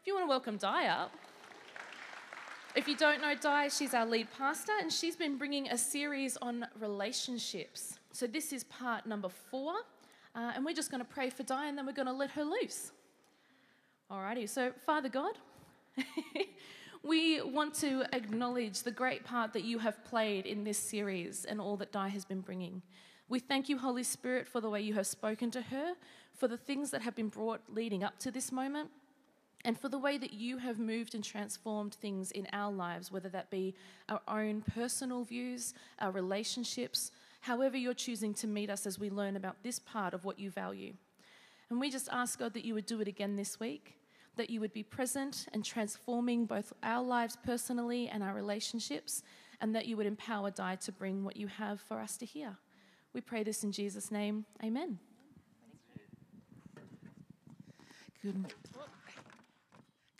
if you want to welcome Di up. If you don't know Di, she's our lead pastor, and she's been bringing a series on relationships. So this is part number four, uh, and we're just going to pray for Di, and then we're going to let her loose. Alrighty, so Father God, we want to acknowledge the great part that you have played in this series and all that Di has been bringing. We thank you, Holy Spirit, for the way you have spoken to her, for the things that have been brought leading up to this moment, and for the way that you have moved and transformed things in our lives, whether that be our own personal views, our relationships, however you're choosing to meet us as we learn about this part of what you value. And we just ask, God, that you would do it again this week, that you would be present and transforming both our lives personally and our relationships, and that you would empower Di to bring what you have for us to hear. We pray this in Jesus' name. Amen. Good,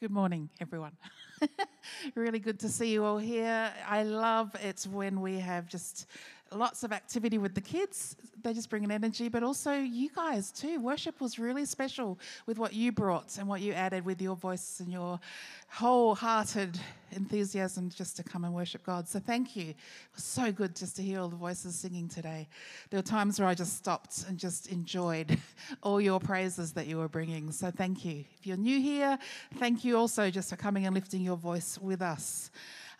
good morning, everyone. really good to see you all here. I love it when we have just lots of activity with the kids. They just bring an energy, but also you guys too. Worship was really special with what you brought and what you added with your voice and your wholehearted enthusiasm just to come and worship God. So thank you. It was so good just to hear all the voices singing today. There were times where I just stopped and just enjoyed all your praises that you were bringing. So thank you. If you're new here, thank you also just for coming and lifting your voice with us.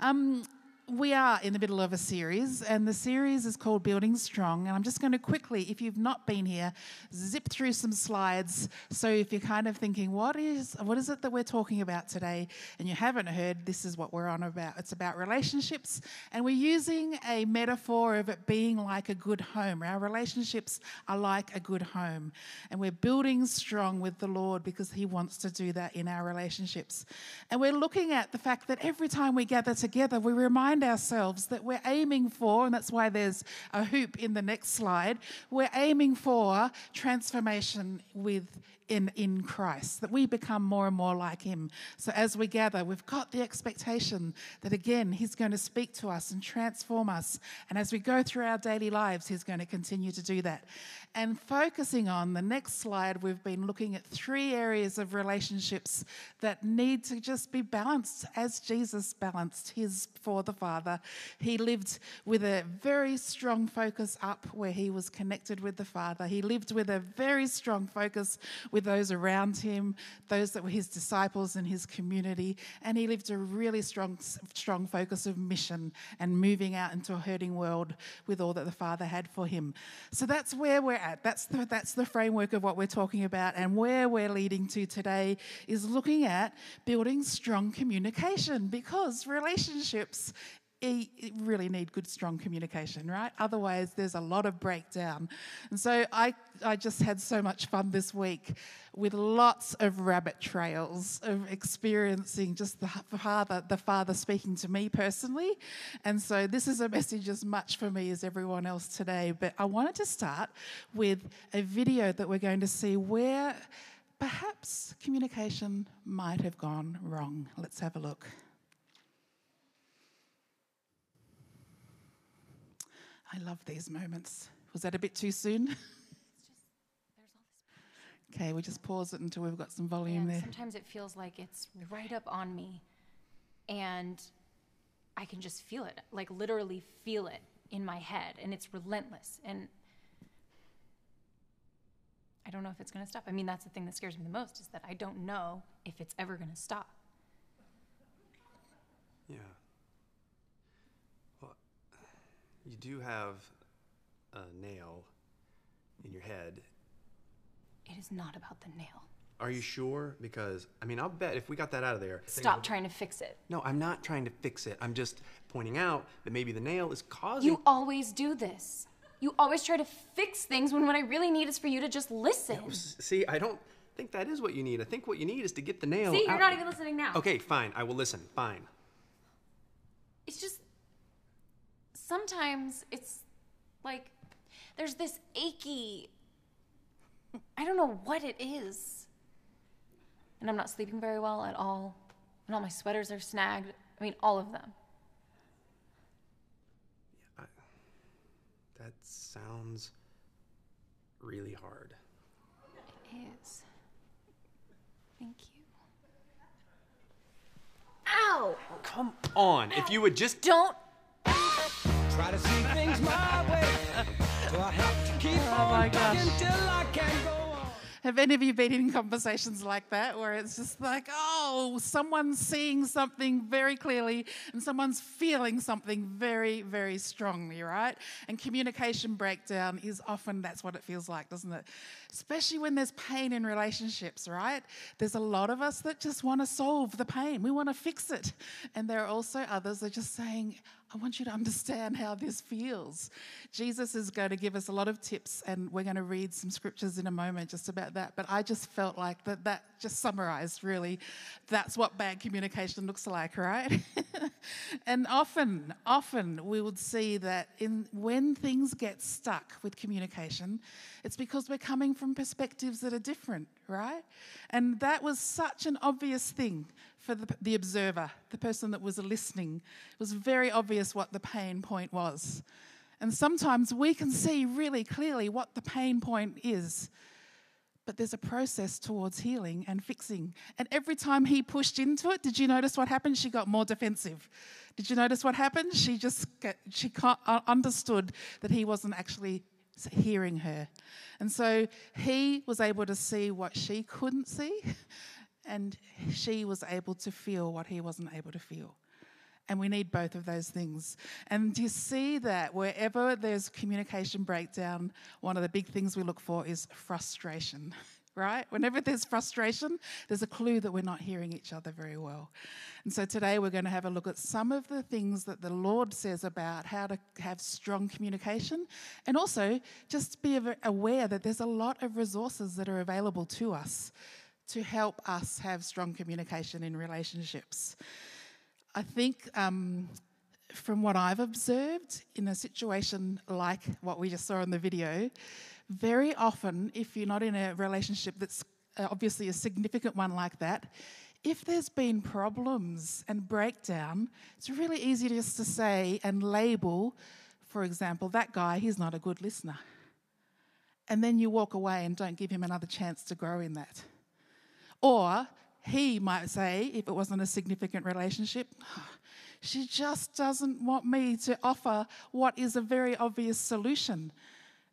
Um, we are in the middle of a series, and the series is called Building Strong. And I'm just going to quickly, if you've not been here, zip through some slides. So if you're kind of thinking, what is what is it that we're talking about today, and you haven't heard, this is what we're on about. It's about relationships, and we're using a metaphor of it being like a good home. Our relationships are like a good home, and we're building strong with the Lord because He wants to do that in our relationships. And we're looking at the fact that every time we gather together, we remind ourselves that we're aiming for, and that's why there's a hoop in the next slide, we're aiming for transformation with in, in Christ, that we become more and more like Him. So as we gather, we've got the expectation that again, He's going to speak to us and transform us. And as we go through our daily lives, He's going to continue to do that. And focusing on the next slide, we've been looking at three areas of relationships that need to just be balanced as Jesus balanced His for the Father. He lived with a very strong focus up where He was connected with the Father. He lived with a very strong focus with those around him, those that were his disciples and his community. And he lived a really strong, strong focus of mission and moving out into a hurting world with all that the Father had for him. So that's where we're at. That's the, that's the framework of what we're talking about. And where we're leading to today is looking at building strong communication because relationships really need good, strong communication, right? Otherwise, there's a lot of breakdown. And so I, I just had so much fun this week with lots of rabbit trails of experiencing just the Father, the Father speaking to me personally. And so this is a message as much for me as everyone else today. But I wanted to start with a video that we're going to see where perhaps communication might have gone wrong. Let's have a look. I love these moments. Was that a bit too soon? okay, we just pause it until we've got some volume and there. Sometimes it feels like it's right up on me, and I can just feel it, like literally feel it in my head, and it's relentless. And I don't know if it's going to stop. I mean, that's the thing that scares me the most is that I don't know if it's ever going to stop. Yeah. You do have a nail in your head. It is not about the nail. Are you sure? Because, I mean, I'll bet if we got that out of there. Stop trying to fix it. No, I'm not trying to fix it. I'm just pointing out that maybe the nail is causing. You always do this. You always try to fix things when what I really need is for you to just listen. Yeah, see, I don't think that is what you need. I think what you need is to get the nail. See, you're out. not even listening now. Okay, fine. I will listen. Fine. It's just sometimes it's like there's this achy I don't know what it is. And I'm not sleeping very well at all. And all my sweaters are snagged. I mean, all of them. Yeah, I, that sounds really hard. It is. Thank you. No! Come on. If you would just. Don't. Try to see things my way. So I have to keep Oh on talking till I can go on. Have any of you been in conversations like that where it's just like, oh, someone's seeing something very clearly and someone's feeling something very, very strongly, right? And communication breakdown is often that's what it feels like, doesn't it? Especially when there's pain in relationships, right? There's a lot of us that just want to solve the pain, we want to fix it. And there are also others that are just saying, I want you to understand how this feels. Jesus is going to give us a lot of tips, and we're going to read some scriptures in a moment just about that. But I just felt like that, that just summarized really that's what bad communication looks like, right? and often, often we would see that in, when things get stuck with communication, it's because we're coming from perspectives that are different, right? And that was such an obvious thing for the, the observer, the person that was listening. It was very obvious what the pain point was. And sometimes we can see really clearly what the pain point is. But there's a process towards healing and fixing. And every time he pushed into it, did you notice what happened? She got more defensive. Did you notice what happened? She just she uh, understood that he wasn't actually hearing her. And so he was able to see what she couldn't see, and she was able to feel what he wasn't able to feel. And we need both of those things. And you see that wherever there's communication breakdown, one of the big things we look for is frustration, right? Whenever there's frustration, there's a clue that we're not hearing each other very well. And so today we're going to have a look at some of the things that the Lord says about how to have strong communication and also just be aware that there's a lot of resources that are available to us to help us have strong communication in relationships. I think um, from what I've observed in a situation like what we just saw in the video, very often, if you're not in a relationship that's uh, obviously a significant one like that, if there's been problems and breakdown, it's really easy just to say and label, for example, that guy, he's not a good listener. And then you walk away and don't give him another chance to grow in that. Or he might say, if it wasn't a significant relationship, she just doesn't want me to offer what is a very obvious solution.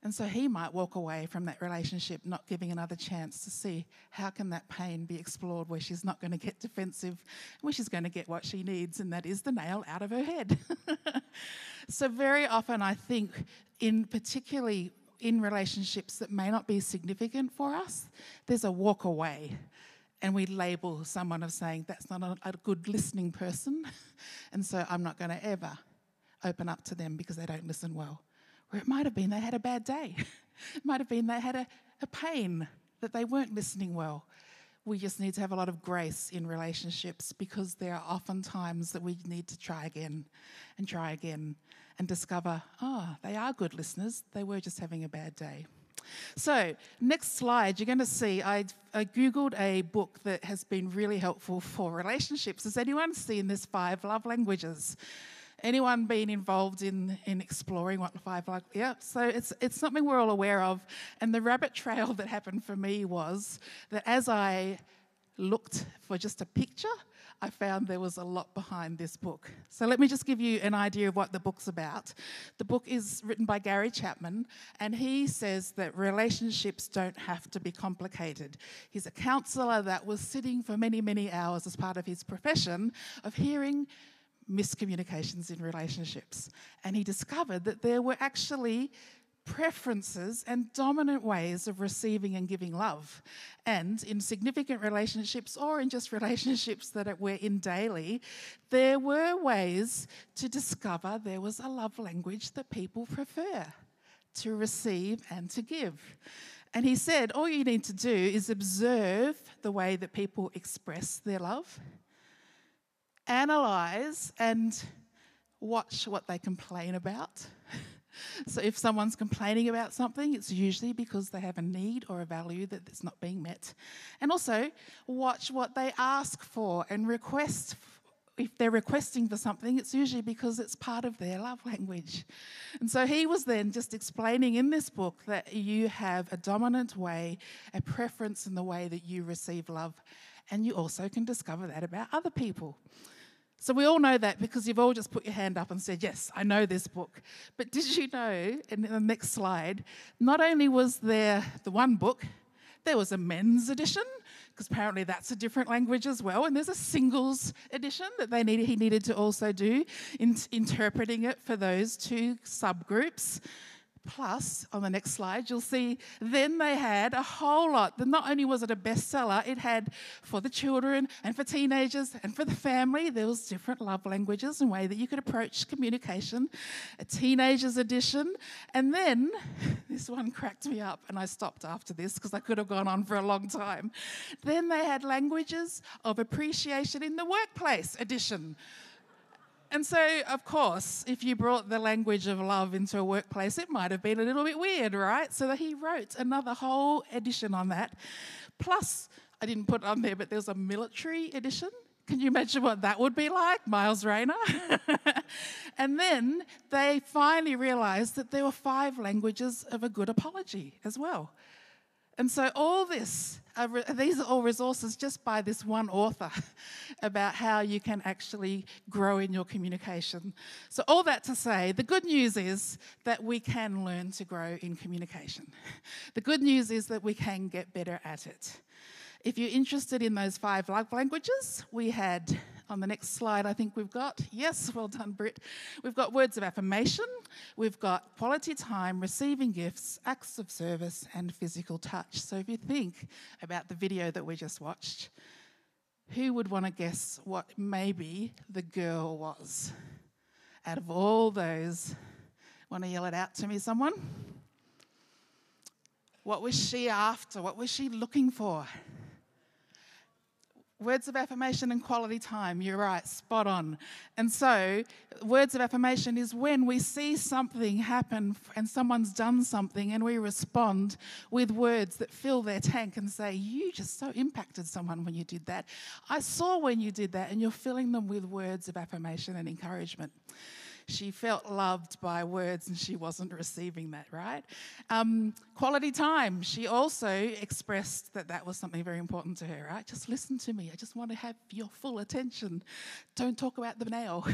And so he might walk away from that relationship, not giving another chance to see how can that pain be explored where she's not going to get defensive, where she's going to get what she needs, and that is the nail out of her head. so very often I think in particularly in relationships that may not be significant for us, there's a walk away and we label someone of saying that's not a, a good listening person, and so I'm not going to ever open up to them because they don't listen well. Or it might have been they had a bad day, it might have been they had a, a pain that they weren't listening well. We just need to have a lot of grace in relationships because there are often times that we need to try again and try again and discover, oh, they are good listeners, they were just having a bad day. So, next slide, you're going to see I, I Googled a book that has been really helpful for relationships. Has anyone seen this Five Love Languages? Anyone been involved in, in exploring what five love? Yeah, so it's, it's something we're all aware of. And the rabbit trail that happened for me was that as I looked for just a picture, I found there was a lot behind this book. So let me just give you an idea of what the book's about. The book is written by Gary Chapman, and he says that relationships don't have to be complicated. He's a counselor that was sitting for many, many hours as part of his profession of hearing miscommunications in relationships. And he discovered that there were actually preferences and dominant ways of receiving and giving love. And in significant relationships or in just relationships that we're in daily, there were ways to discover there was a love language that people prefer to receive and to give. And he said, all you need to do is observe the way that people express their love, analyze and watch what they complain about. So if someone's complaining about something, it's usually because they have a need or a value that is not being met. And also watch what they ask for and request. If they're requesting for something, it's usually because it's part of their love language. And so he was then just explaining in this book that you have a dominant way, a preference in the way that you receive love, and you also can discover that about other people. So we all know that because you've all just put your hand up and said, Yes, I know this book. But did you know, in the next slide, not only was there the one book, there was a men's edition, because apparently that's a different language as well. And there's a singles edition that they needed, he needed to also do, in, interpreting it for those two subgroups. Plus, on the next slide, you'll see then they had a whole lot. Not only was it a bestseller, it had for the children and for teenagers and for the family, there was different love languages and way that you could approach communication. A teenager's edition. And then, this one cracked me up, and I stopped after this because I could have gone on for a long time. Then they had languages of appreciation in the workplace edition. And so, of course, if you brought the language of love into a workplace, it might have been a little bit weird, right? So he wrote another whole edition on that. Plus, I didn't put it on there, but there's a military edition. Can you imagine what that would be like, Miles Rayner? and then they finally realized that there were five languages of a good apology as well. And so, all this, these are all resources just by this one author about how you can actually grow in your communication. So, all that to say, the good news is that we can learn to grow in communication. The good news is that we can get better at it. If you're interested in those five love languages, we had on the next slide, I think we've got, yes, well done, Britt. We've got words of affirmation, we've got quality time, receiving gifts, acts of service, and physical touch. So if you think about the video that we just watched, who would want to guess what maybe the girl was? Out of all those, want to yell it out to me, someone? What was she after? What was she looking for? Words of affirmation and quality time, you're right, spot on. And so, words of affirmation is when we see something happen and someone's done something and we respond with words that fill their tank and say, You just so impacted someone when you did that. I saw when you did that, and you're filling them with words of affirmation and encouragement she felt loved by words and she wasn't receiving that, right? Um, quality time. She also expressed that that was something very important to her, right? Just listen to me. I just want to have your full attention. Don't talk about the nail.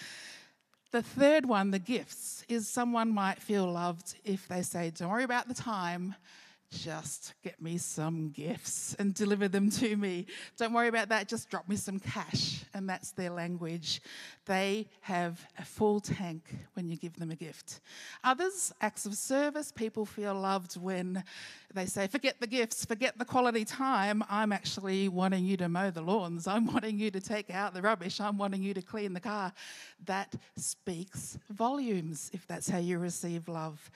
the third one, the gifts, is someone might feel loved if they say, Don't worry about the time just get me some gifts and deliver them to me. Don't worry about that, just drop me some cash. And that's their language. They have a full tank when you give them a gift. Others, acts of service, people feel loved when they say, forget the gifts, forget the quality time. I'm actually wanting you to mow the lawns. I'm wanting you to take out the rubbish. I'm wanting you to clean the car. That speaks volumes if that's how you receive love.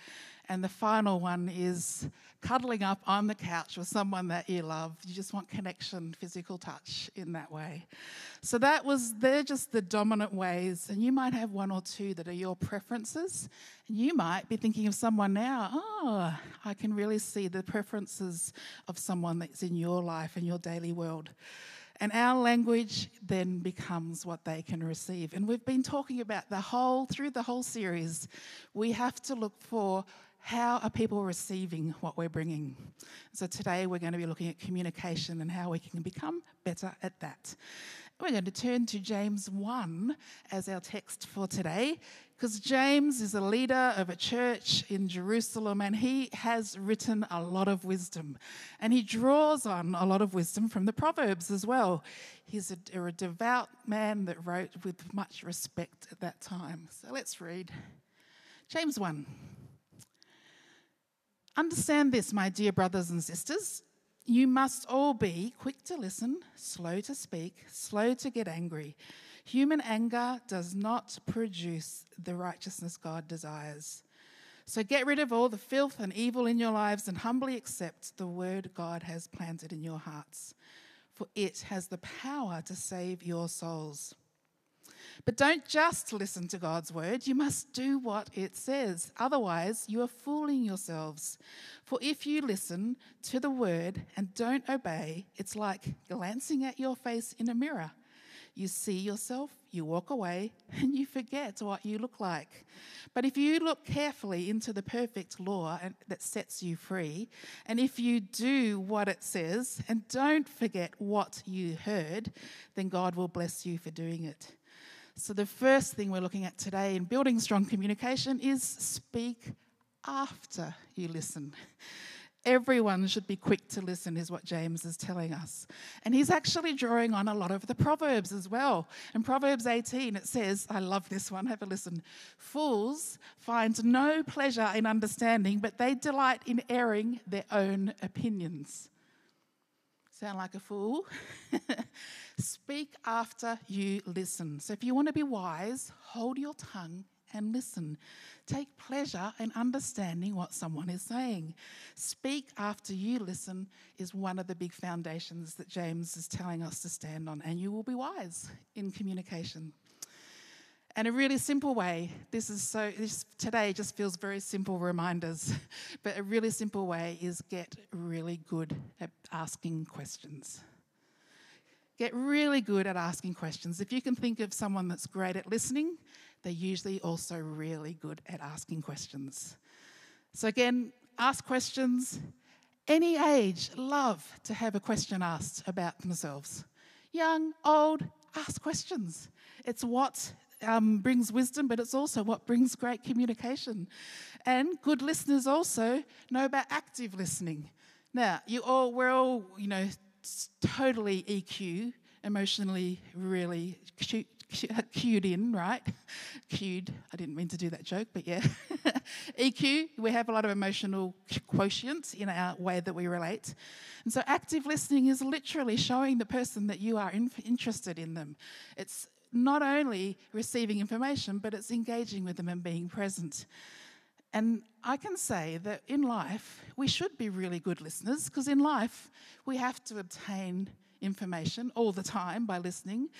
And the final one is cuddling up on the couch with someone that you love. You just want connection, physical touch in that way. So that was, they're just the dominant ways. And you might have one or two that are your preferences. And you might be thinking of someone now, oh, I can really see the preferences of someone that's in your life and your daily world. And our language then becomes what they can receive. And we've been talking about the whole, through the whole series, we have to look for how are people receiving what we're bringing? So today we're going to be looking at communication and how we can become better at that. We're going to turn to James 1 as our text for today, because James is a leader of a church in Jerusalem and he has written a lot of wisdom. And he draws on a lot of wisdom from the Proverbs as well. He's a, a devout man that wrote with much respect at that time. So let's read James 1. Understand this, my dear brothers and sisters. You must all be quick to listen, slow to speak, slow to get angry. Human anger does not produce the righteousness God desires. So get rid of all the filth and evil in your lives and humbly accept the word God has planted in your hearts, for it has the power to save your souls. But don't just listen to God's word, you must do what it says. Otherwise, you are fooling yourselves. For if you listen to the word and don't obey, it's like glancing at your face in a mirror. You see yourself, you walk away, and you forget what you look like. But if you look carefully into the perfect law that sets you free, and if you do what it says and don't forget what you heard, then God will bless you for doing it. So, the first thing we're looking at today in building strong communication is speak after you listen. Everyone should be quick to listen, is what James is telling us. And he's actually drawing on a lot of the Proverbs as well. In Proverbs 18, it says, I love this one, have a listen. Fools find no pleasure in understanding, but they delight in airing their own opinions. Sound like a fool? Speak after you listen. So if you want to be wise, hold your tongue and listen. Take pleasure in understanding what someone is saying. Speak after you listen is one of the big foundations that James is telling us to stand on, and you will be wise in communication. And a really simple way, this is so, this today just feels very simple reminders, but a really simple way is get really good at asking questions. Get really good at asking questions. If you can think of someone that's great at listening, they're usually also really good at asking questions. So, again, ask questions. Any age love to have a question asked about themselves. Young, old, ask questions. It's what um, brings wisdom, but it's also what brings great communication. And good listeners also know about active listening. Now, you all, we're all, you know, totally EQ, emotionally really cued in, right? Cued. I didn't mean to do that joke, but yeah. EQ, we have a lot of emotional quotients in our way that we relate. And so active listening is literally showing the person that you are in, interested in them. It's not only receiving information, but it's engaging with them and being present. And I can say that in life, we should be really good listeners because in life, we have to obtain information all the time by listening.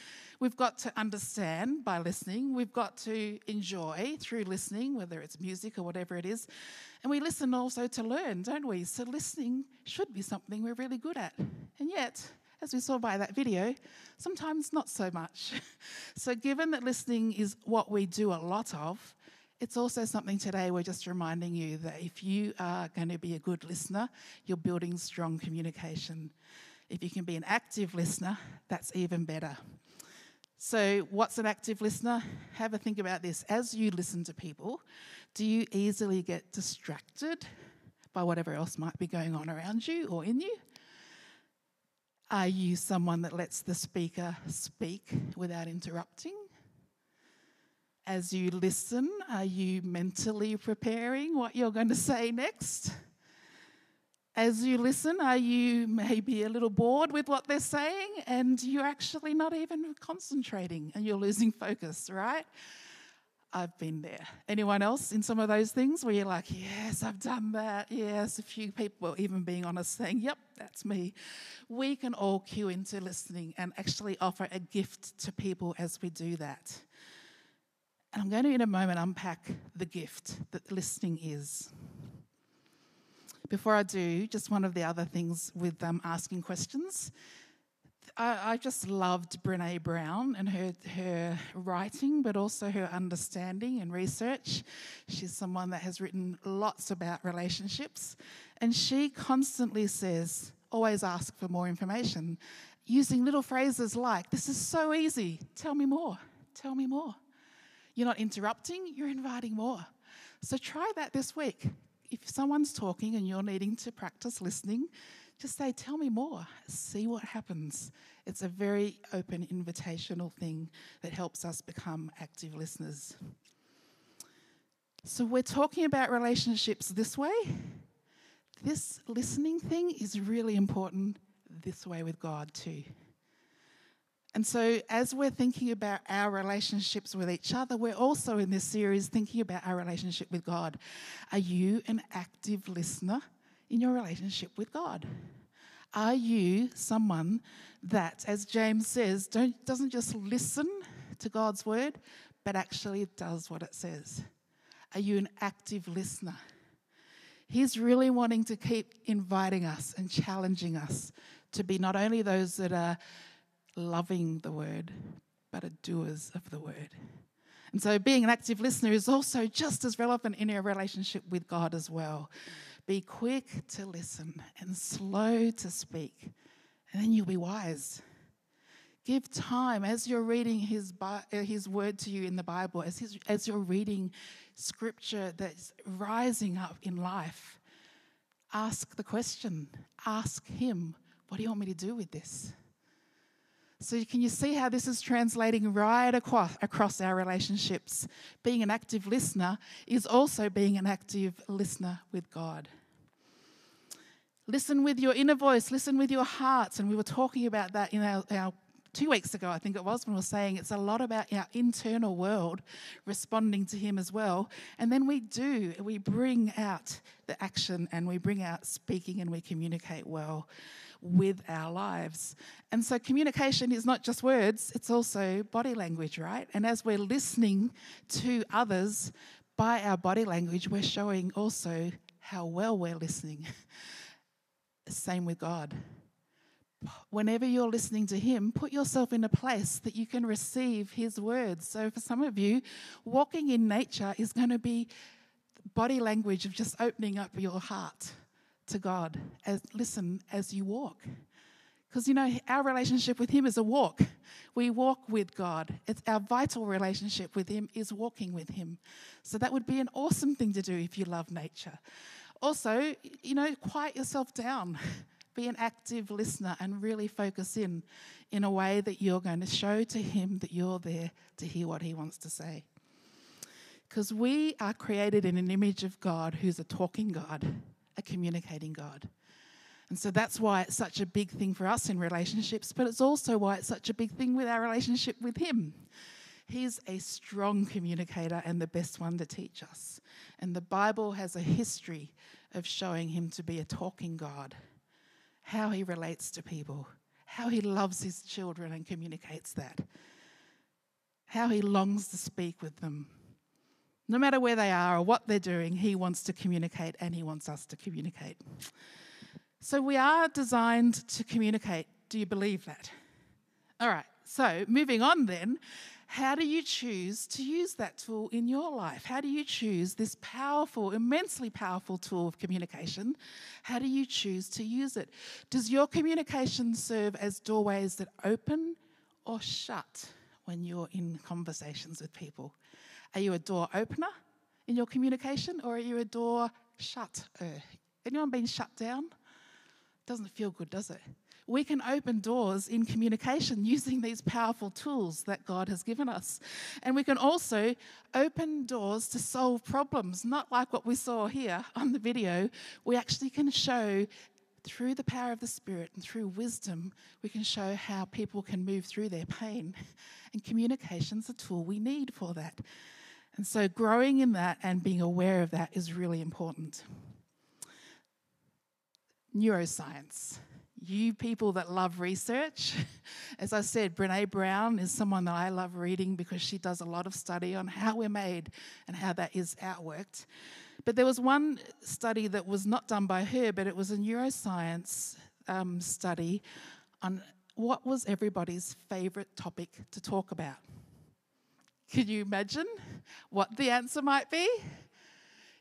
We've got to understand by listening. We've got to enjoy through listening, whether it's music or whatever it is. And we listen also to learn, don't we? So listening should be something we're really good at. And yet, as we saw by that video, sometimes not so much. so, given that listening is what we do a lot of, it's also something today we're just reminding you that if you are going to be a good listener, you're building strong communication. If you can be an active listener, that's even better. So, what's an active listener? Have a think about this. As you listen to people, do you easily get distracted by whatever else might be going on around you or in you? Are you someone that lets the speaker speak without interrupting? As you listen, are you mentally preparing what you're going to say next? As you listen, are you maybe a little bored with what they're saying and you're actually not even concentrating and you're losing focus, right? I've been there. Anyone else in some of those things where you're like, yes, I've done that. Yes, a few people even being honest saying, yep, that's me. We can all cue into listening and actually offer a gift to people as we do that. And I'm going to, in a moment, unpack the gift that listening is. Before I do, just one of the other things with um, asking questions. I, I, just loved Brene Brown and her, her writing, but also her understanding and research. She's someone that has written lots about relationships, and she constantly says, always ask for more information, using little phrases like, This is so easy, tell me more, tell me more. You're not interrupting, you're inviting more. So try that this week. If someone's talking and you're needing to practice listening, just say, Tell me more, see what happens. It's a very open, invitational thing that helps us become active listeners. So, we're talking about relationships this way. This listening thing is really important this way with God, too. And so, as we're thinking about our relationships with each other, we're also in this series thinking about our relationship with God. Are you an active listener in your relationship with God? Are you someone that, as James says, doesn't just listen to God's word, but actually does what it says? Are you an active listener? He's really wanting to keep inviting us and challenging us to be not only those that are loving the word, but are doers of the word. And so, being an active listener is also just as relevant in our relationship with God as well. Be quick to listen and slow to speak, and then you'll be wise. Give time as you're reading his, uh, his word to you in the Bible, as, his, as you're reading scripture that's rising up in life. Ask the question, ask him, what do you want me to do with this? So, can you see how this is translating right across, across our relationships? Being an active listener is also being an active listener with God. Listen with your inner voice, listen with your hearts. And we were talking about that in our, our two weeks ago, I think it was, when we were saying it's a lot about our internal world responding to Him as well. And then we do, we bring out the action and we bring out speaking and we communicate well with our lives. And so communication is not just words, it's also body language, right? And as we're listening to others by our body language, we're showing also how well we're listening. Same with God whenever you're listening to Him, put yourself in a place that you can receive His words. So, for some of you, walking in nature is going to be body language of just opening up your heart to God. As, listen as you walk. Because, you know, our relationship with Him is a walk. We walk with God. It's our vital relationship with Him is walking with Him. So, that would be an awesome thing to do if you love nature. Also, you know, quiet yourself down. Be an active listener and really focus in in a way that you're going to show to him that you're there to hear what he wants to say. Because we are created in an image of God who's a talking God, a communicating God. And so that's why it's such a big thing for us in relationships, but it's also why it's such a big thing with our relationship with Him. He's a strong communicator and the best one to teach us. And the Bible has a history of showing Him to be a talking God how he relates to people, how he loves his children and communicates that, how he longs to speak with them. No matter where they are or what they're doing, he wants to communicate and he wants us to communicate. So we are designed to communicate. Do you believe that? All right, so moving on then, how do you choose to use that tool in your life? How do you choose this powerful, immensely powerful tool of communication? How do you choose to use it? Does your communication serve as doorways that open or shut when you're in conversations with people? Are you a door opener in your communication or are you a door shut? Anyone been shut down? Doesn't feel good, does it? We can open doors in communication using these powerful tools that God has given us. And we can also open doors to solve problems, not like what we saw here on the video. We actually can show through the power of the Spirit and through wisdom, we can show how people can move through their pain. And communication's a tool we need for that. And so, growing in that and being aware of that is really important. Neuroscience you people that love research, as I said, Brene Brown is someone that I love reading because she does a lot of study on how we're made and how that is outworked. But there was one study that was not done by her, but it was a neuroscience um, study on what was everybody's favourite topic to talk about. Can you imagine what the answer might be?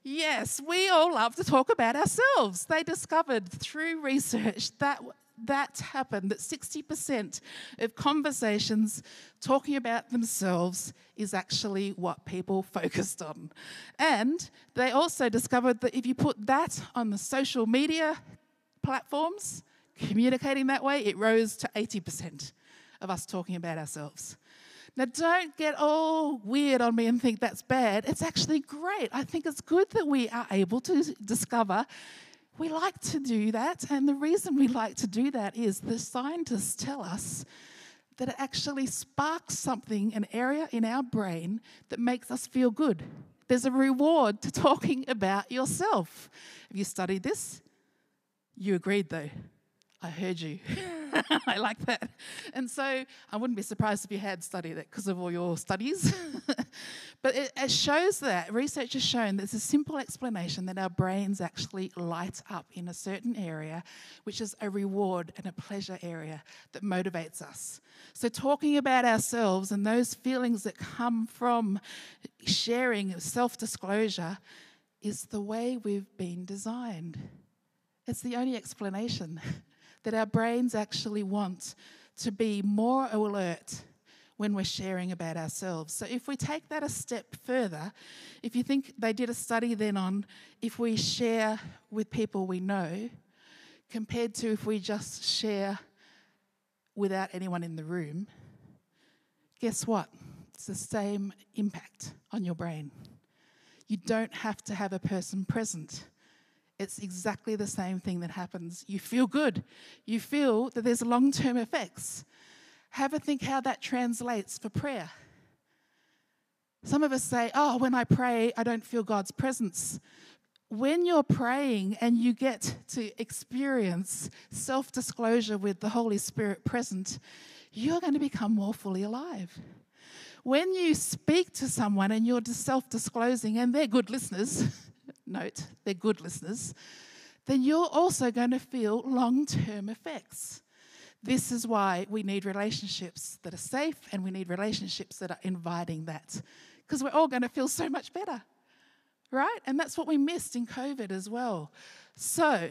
Yes, we all love to talk about ourselves. They discovered through research that that happened that 60% of conversations talking about themselves is actually what people focused on. And they also discovered that if you put that on the social media platforms, communicating that way, it rose to 80% of us talking about ourselves. Now, don't get all weird on me and think that's bad. It's actually great. I think it's good that we are able to discover we like to do that. And the reason we like to do that is the scientists tell us that it actually sparks something, an area in our brain that makes us feel good. There's a reward to talking about yourself. Have you studied this? You agreed, though. I heard you. I like that. And so I wouldn't be surprised if you had studied it because of all your studies. but it, it, shows that, research has shown there's a simple explanation that our brains actually light up in a certain area, which is a reward and a pleasure area that motivates us. So, talking about ourselves and those feelings that come from sharing self disclosure is the way we've been designed. It's the only explanation that our brains actually want to be more alert when we're sharing about ourselves. So, if we take that a step further, if you think they did a study then on if we share with people we know, compared to if we just share without anyone in the room, guess what? It's the same impact on your brain. You don't have to have a person present it's exactly the same thing that happens. You feel good. You feel that there's long term effects. Have a think how that translates for prayer. Some of us say, Oh, when I pray, I don't feel God's presence. When you're praying and you get to experience self disclosure with the Holy Spirit present, you're going to become more fully alive. When you speak to someone and you're self disclosing, and they're good listeners, note, they're good listeners, then you're also going to feel long term effects. This is why we need relationships that are safe and we need relationships that are inviting that because we're all going to feel so much better, right? And that's what we missed in COVID as well. So,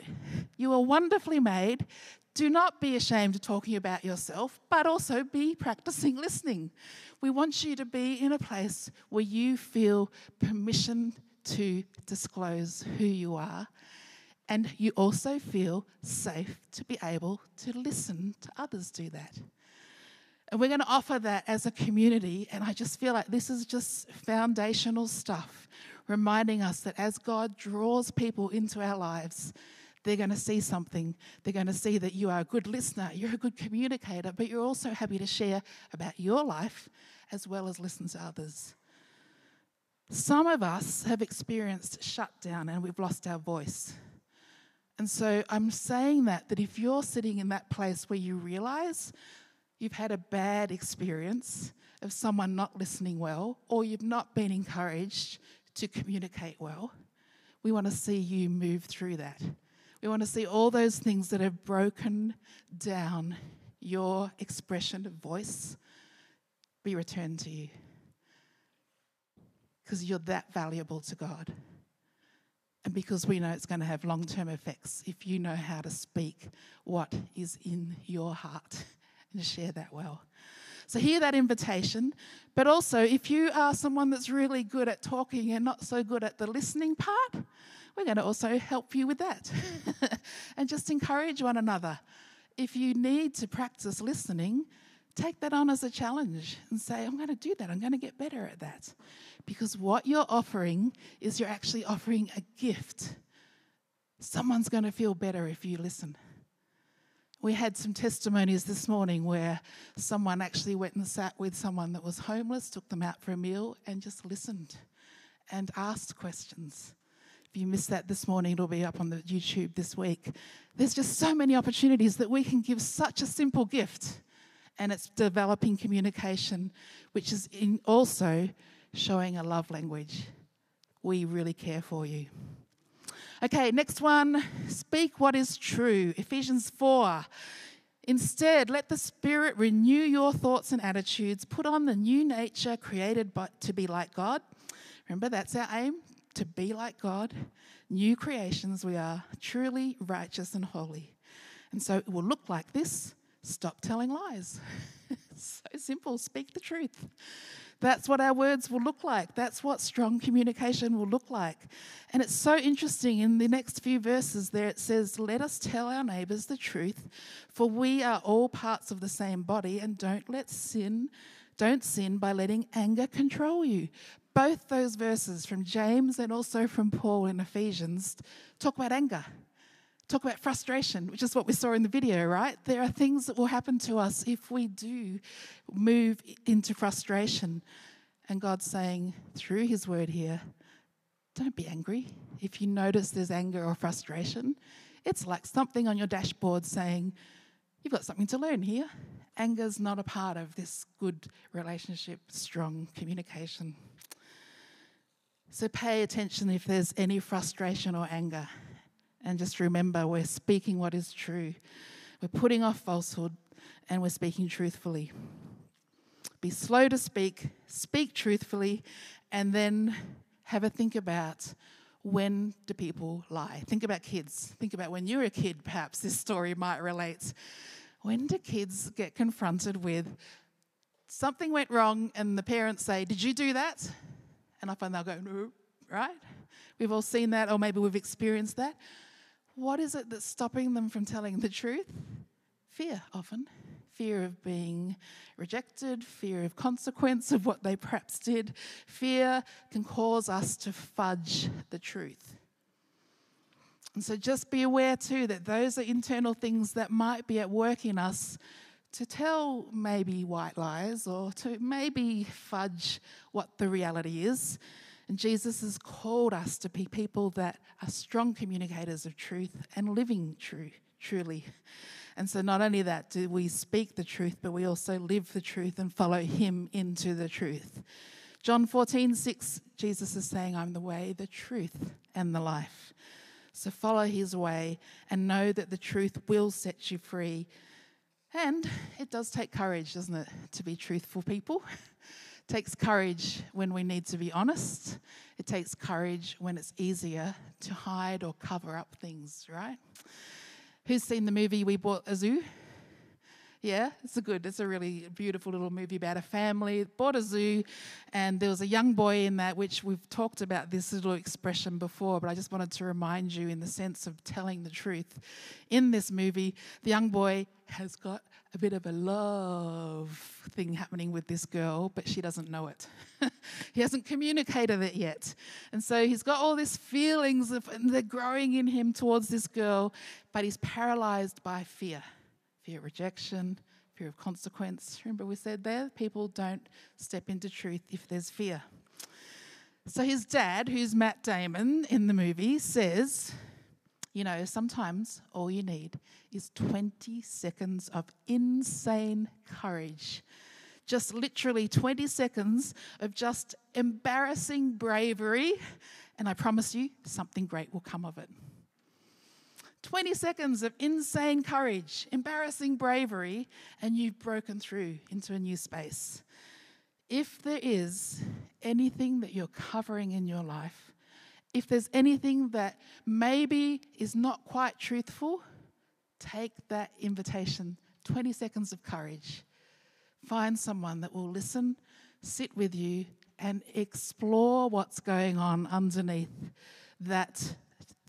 you are wonderfully made. Do not be ashamed of talking about yourself, but also be practicing listening. We want you to be in a place where you feel permission to disclose who you are. And you also feel safe to be able to listen to others do that. And we're going to offer that as a community. And I just feel like this is just foundational stuff, reminding us that as God draws people into our lives, they're going to see something. They're going to see that you are a good listener, you're a good communicator, but you're also happy to share about your life as well as listen to others. Some of us have experienced shutdown and we've lost our voice. And so I'm saying that, that if you're sitting in that place where you realize you've had a bad experience of someone not listening well, or you've not been encouraged to communicate well, we want to see you move through that. We want to see all those things that have broken down your expression of voice be returned to you because you're that valuable to God. And because we know it's going to have long term effects if you know how to speak what is in your heart and share that well. So, hear that invitation. But also, if you are someone that's really good at talking and not so good at the listening part, we're going to also help you with that and just encourage one another. If you need to practice listening, take that on as a challenge and say, I'm going to do that. I'm going to get better at that. Because what you're offering is you're actually offering a gift. Someone's going to feel better if you listen. We had some testimonies this morning where someone actually went and sat with someone that was homeless, took them out for a meal, and just listened and asked questions. If you missed that this morning, it'll be up on the YouTube this week. There's just so many opportunities that we can give such a simple gift, and it's developing communication, which is also showing a love language. We really care for you. Okay, next one. Speak what is true. Ephesians 4. Instead, let the Spirit renew your thoughts and attitudes. Put on the new nature created by, to be like God. Remember, that's our aim to be like God. New creations, we are truly righteous and holy. And so it will look like this stop telling lies. so simple, speak the truth. That's what our words will look like. That's what strong communication will look like. And it's so interesting in the next few verses there it says, Let us tell our neighbours the truth, for we are all parts of the same body, and don't let sin, don't sin by letting anger control you. Both those verses from James and also from Paul in Ephesians talk about anger talk about frustration, which is what we saw in the video, right? There are things that will happen to us if we do move into frustration. And God's saying through His word here, don't be angry. If you notice there's anger or frustration, it's like something on your dashboard saying, You've got something to learn here. Anger's not a part of this good relationship, strong communication. So pay attention if there's any frustration or anger. And just remember, we're speaking what is true. We're putting off falsehood and we're speaking truthfully. Be slow to speak, speak truthfully, and then have a think about when do people lie? Think about kids. Think about when you were a kid, perhaps this story might relate. When do kids get confronted with something went wrong and the parents say, Did you do that? And often they'll go, No, right? We've all seen that, or maybe we've experienced that. What is it that's stopping them from telling the truth? Fear, often. Fear of being rejected, fear of consequence of what they perhaps did. Fear can cause us to fudge the truth. And so just be aware too that those are internal things that might be at work in us to tell maybe white lies or to maybe fudge what the reality is. And Jesus has called us to be people that are strong communicators of truth and living true, truly. And so not only that do we speak the truth, but we also live the truth and follow him into the truth. John 14, 6, Jesus is saying, I'm the way, the truth, and the life. So follow his way and know that the truth will set you free. And it does take courage, doesn't it, to be truthful people? takes courage when we need to be honest. It takes courage when it's easier to hide or cover up things, right? Who's seen the movie We Bought a Zoo? Yeah, it's a good, it's a really beautiful little movie about a family bought a zoo, and there was a young boy in that, which we've talked about this little expression before, but I just wanted to remind you in the sense of telling the truth. In this movie, the young boy has got a bit of a love thing happening with this girl, but she doesn't know it. he hasn't communicated it yet. And so he's got all these feelings of, and they're growing in him towards this girl, but he's paralyzed by fear fear of rejection, fear of consequence. Remember, we said there, people don't step into truth if there's fear. So his dad, who's Matt Damon in the movie, says, you know, sometimes all you need is 20 seconds of insane courage. Just literally 20 seconds of just embarrassing bravery, and I promise you, something great will come of it. 20 seconds of insane courage, embarrassing bravery, and you've broken through into a new space. If there is anything that you're covering in your life, if there's anything that maybe is not quite truthful, take that invitation 20 seconds of courage. Find someone that will listen, sit with you, and explore what's going on underneath that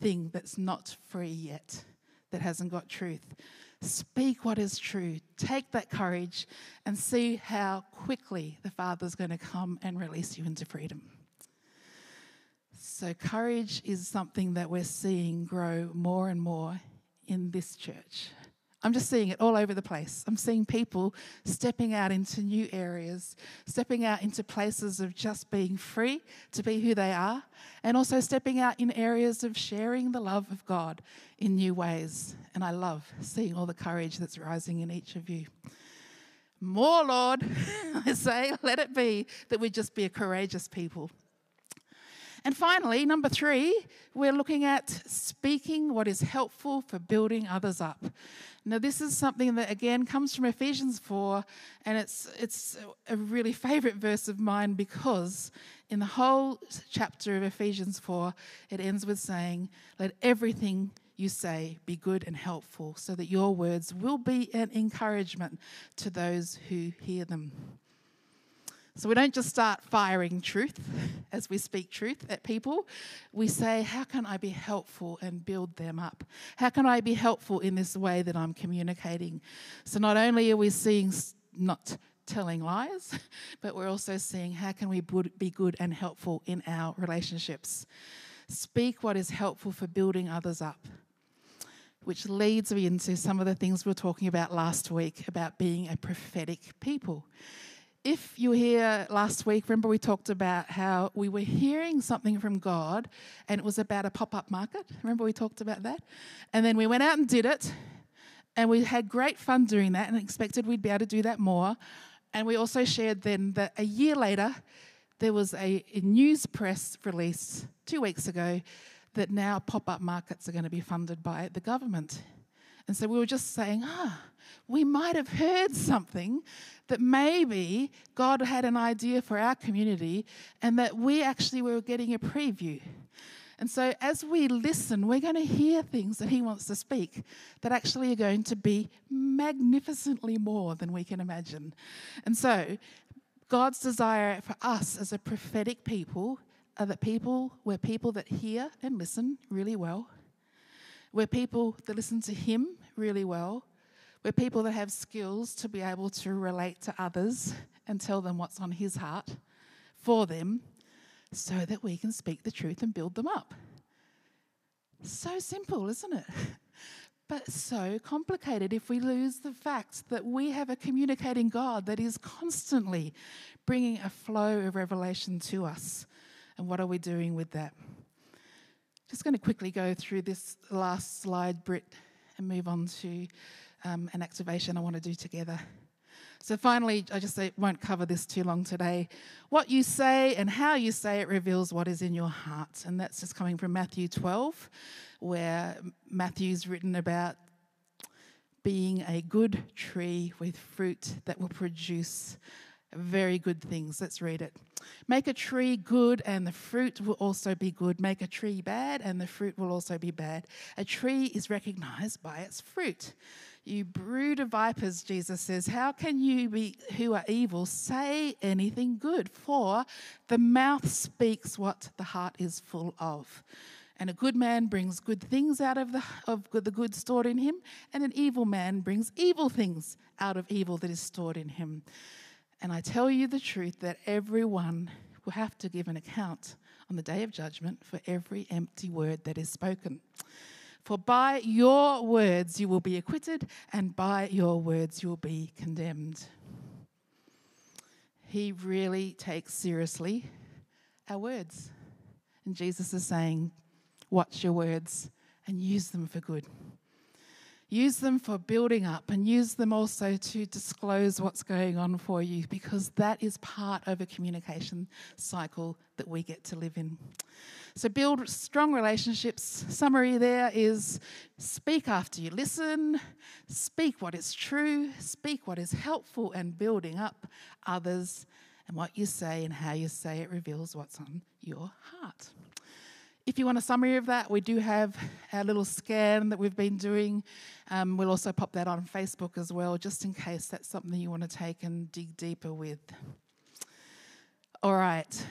thing that's not free yet, that hasn't got truth. Speak what is true. Take that courage and see how quickly the Father's going to come and release you into freedom. So, courage is something that we're seeing grow more and more in this church. I'm just seeing it all over the place. I'm seeing people stepping out into new areas, stepping out into places of just being free to be who they are, and also stepping out in areas of sharing the love of God in new ways. And I love seeing all the courage that's rising in each of you. More, Lord, I say, let it be that we just be a courageous people. And finally, number three, we're looking at speaking what is helpful for building others up. Now, this is something that again comes from Ephesians 4, and it's, it's a really favorite verse of mine because in the whole chapter of Ephesians 4, it ends with saying, Let everything you say be good and helpful, so that your words will be an encouragement to those who hear them. So we don't just start firing truth as we speak truth at people. We say, How can I be helpful and build them up? How can I be helpful in this way that I'm communicating? So not only are we seeing not telling lies, but we're also seeing how can we be good and helpful in our relationships. Speak what is helpful for building others up, which leads me into some of the things we were talking about last week about being a prophetic people if you here last week, remember we talked about how we were hearing something from God and it was about a pop up market? Remember we talked about that? And then we went out and did it and we had great fun doing that and expected we'd be able to do that more. And we also shared then that a year later, there was a, a news press release two weeks ago that now pop up markets are going to be funded by the government. And so we were just saying, ah, we might have heard something that maybe God had an idea for our community and that we actually were getting a preview. And so as we listen, we're going to hear things that He wants to speak that actually are going to be magnificently more than we can imagine. And so God's desire for us as a prophetic people are that people, we're people that hear and listen really well. We're people that listen to Him really well. We're people that have skills to be able to relate to others and tell them what's on His heart for them so that we can speak the truth and build them up. So simple, isn't it? But so complicated if we lose the fact that we have a communicating God that is constantly bringing a flow of revelation to us. And what are we doing with that? Just going to quickly go through this last slide, Britt, and move on to um, an activation I want to do together. So, finally, I just say, won't cover this too long today. What you say and how you say it reveals what is in your heart. And that's just coming from Matthew 12, where Matthew's written about being a good tree with fruit that will produce very good things. Let's read it. Make a tree good, and the fruit will also be good. Make a tree bad, and the fruit will also be bad. A tree is recognized by its fruit. You brood of vipers, Jesus says, how can you be who are evil say anything good? For the mouth speaks what the heart is full of. And a good man brings good things out of the, of the good stored in him, and an evil man brings evil things out of evil that is stored in him. And I tell you the truth that everyone will have to give an account on the day of judgment for every empty word that is spoken. For by your words you will be acquitted, and by your words you will be condemned. He really takes seriously our words. And Jesus is saying, Watch your words and use them for good. Use them for building up and use them also to disclose what's going on for you because that is part of a communication cycle that we get to live in. So, build strong relationships. Summary there is speak after you listen, speak what is true, speak what is helpful and building up others, and what you say and how you say it reveals what's on your heart. If you want a summary of that, we do have our little scan that we've been doing. Um, we'll also pop that on Facebook as well, just in case that's something you want to take and dig deeper with. All right,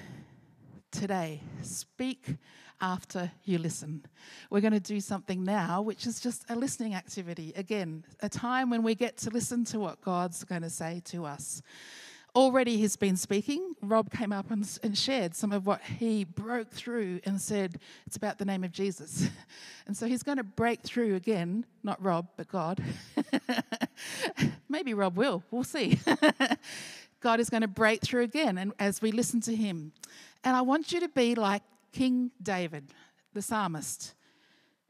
today, speak after you listen. We're going to do something now, which is just a listening activity. Again, a time when we get to listen to what God's going to say to us. Already he's been speaking. Rob came up and, and, shared some of what he broke through and said it's about the name of Jesus. And so he's going to break through again, not Rob, but God. Maybe Rob will, we'll see. God is going to break through again and as we listen to him. And I want you to be like King David, the psalmist,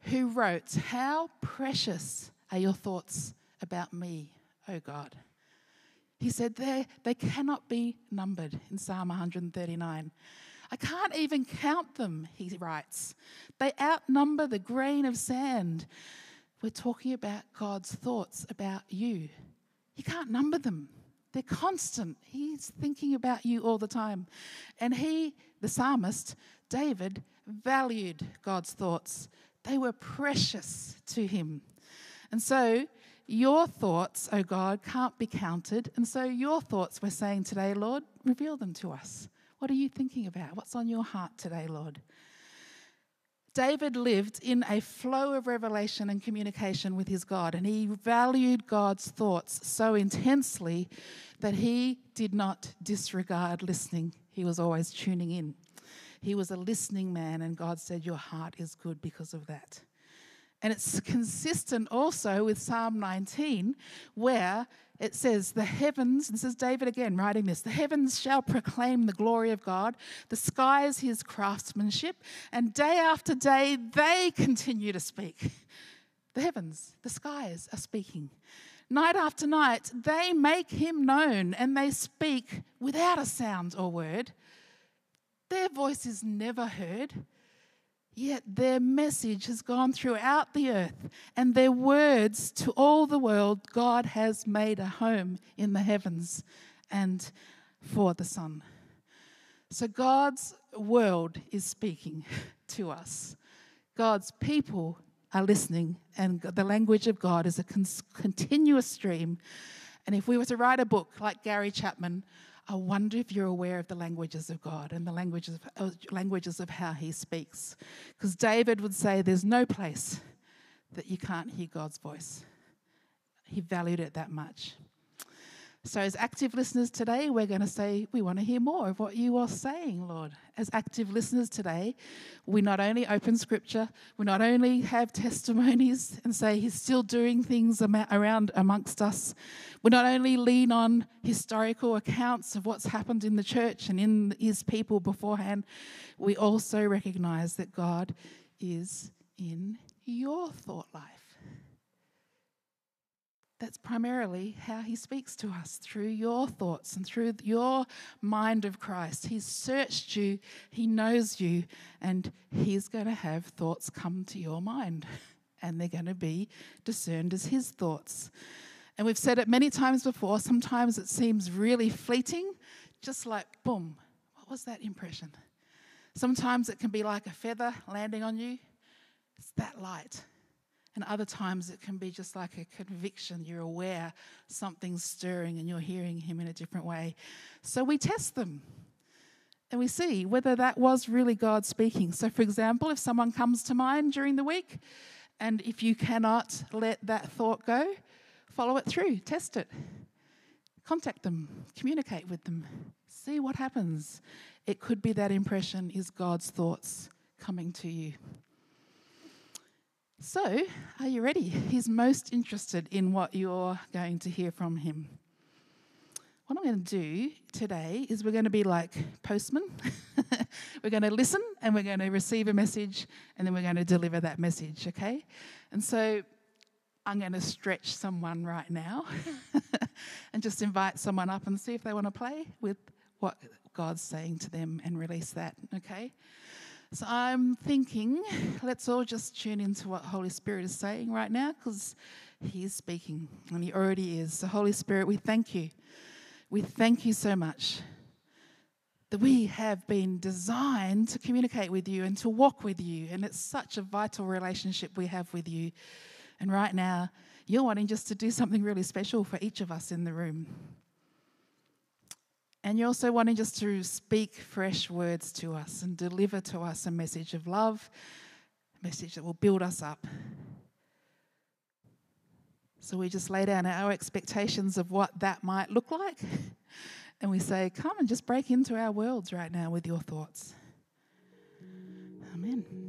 who wrote, How precious are your thoughts about me, O God. He said they, they cannot be numbered in Psalm 139. I can't even count them, he writes. They outnumber the grain of sand. We're talking about God's thoughts about you. You can't number them. They're constant. He's thinking about you all the time. And he, the psalmist, David, valued God's thoughts. They were precious to him. And so your thoughts, O oh God, can't be counted. And so, your thoughts, we're saying today, Lord, reveal them to us. What are you thinking about? What's on your heart today, Lord? David lived in a flow of revelation and communication with his God, and he valued God's thoughts so intensely that he did not disregard listening. He was always tuning in. He was a listening man, and God said, Your heart is good because of that. And it's consistent also with Psalm 19, where it says, The heavens, this is David again writing this, the heavens shall proclaim the glory of God, the skies his craftsmanship, and day after day they continue to speak. The heavens, the skies are speaking. Night after night, they make him known and they speak without a sound or word. Their voice is never heard. Yet their message has gone throughout the earth, and their words to all the world God has made a home in the heavens and for the sun. So God's world is speaking to us. God's people are listening, and the language of God is a con- continuous stream. And if we were to write a book like Gary Chapman, I wonder if you're aware of the languages of God and the languages of, uh, languages of how He speaks. Because David would say there's no place that you can't hear God's voice. He valued it that much. So, as active listeners today, we're going to say, we want to hear more of what you are saying, Lord. As active listeners today, we not only open scripture, we not only have testimonies and say He's still doing things around amongst us, we not only lean on historical accounts of what's happened in the church and in His people beforehand, we also recognize that God is in your thought life. That's primarily how he speaks to us through your thoughts and through your mind of Christ. He's searched you, he knows you, and he's going to have thoughts come to your mind, and they're going to be discerned as his thoughts. And we've said it many times before, sometimes it seems really fleeting, just like boom, what was that impression? Sometimes it can be like a feather landing on you, it's that light. And other times it can be just like a conviction. You're aware something's stirring and you're hearing Him in a different way. So we test them and we see whether that was really God speaking. So, for example, if someone comes to mind during the week and if you cannot let that thought go, follow it through, test it, contact them, communicate with them, see what happens. It could be that impression is God's thoughts coming to you. So, are you ready? He's most interested in what you're going to hear from him. What I'm going to do today is we're going to be like postmen. we're going to listen and we're going to receive a message and then we're going to deliver that message, okay? And so I'm going to stretch someone right now and just invite someone up and see if they want to play with what God's saying to them and release that, okay? So I'm thinking, let's all just tune into what Holy Spirit is saying right now because He is speaking and He already is. So, Holy Spirit, we thank you. We thank you so much that we have been designed to communicate with you and to walk with you. And it's such a vital relationship we have with you. And right now, you're wanting just to do something really special for each of us in the room. And you're also wanting just to speak fresh words to us and deliver to us a message of love, a message that will build us up. So we just lay down our expectations of what that might look like. And we say, Come and just break into our worlds right now with your thoughts. Amen.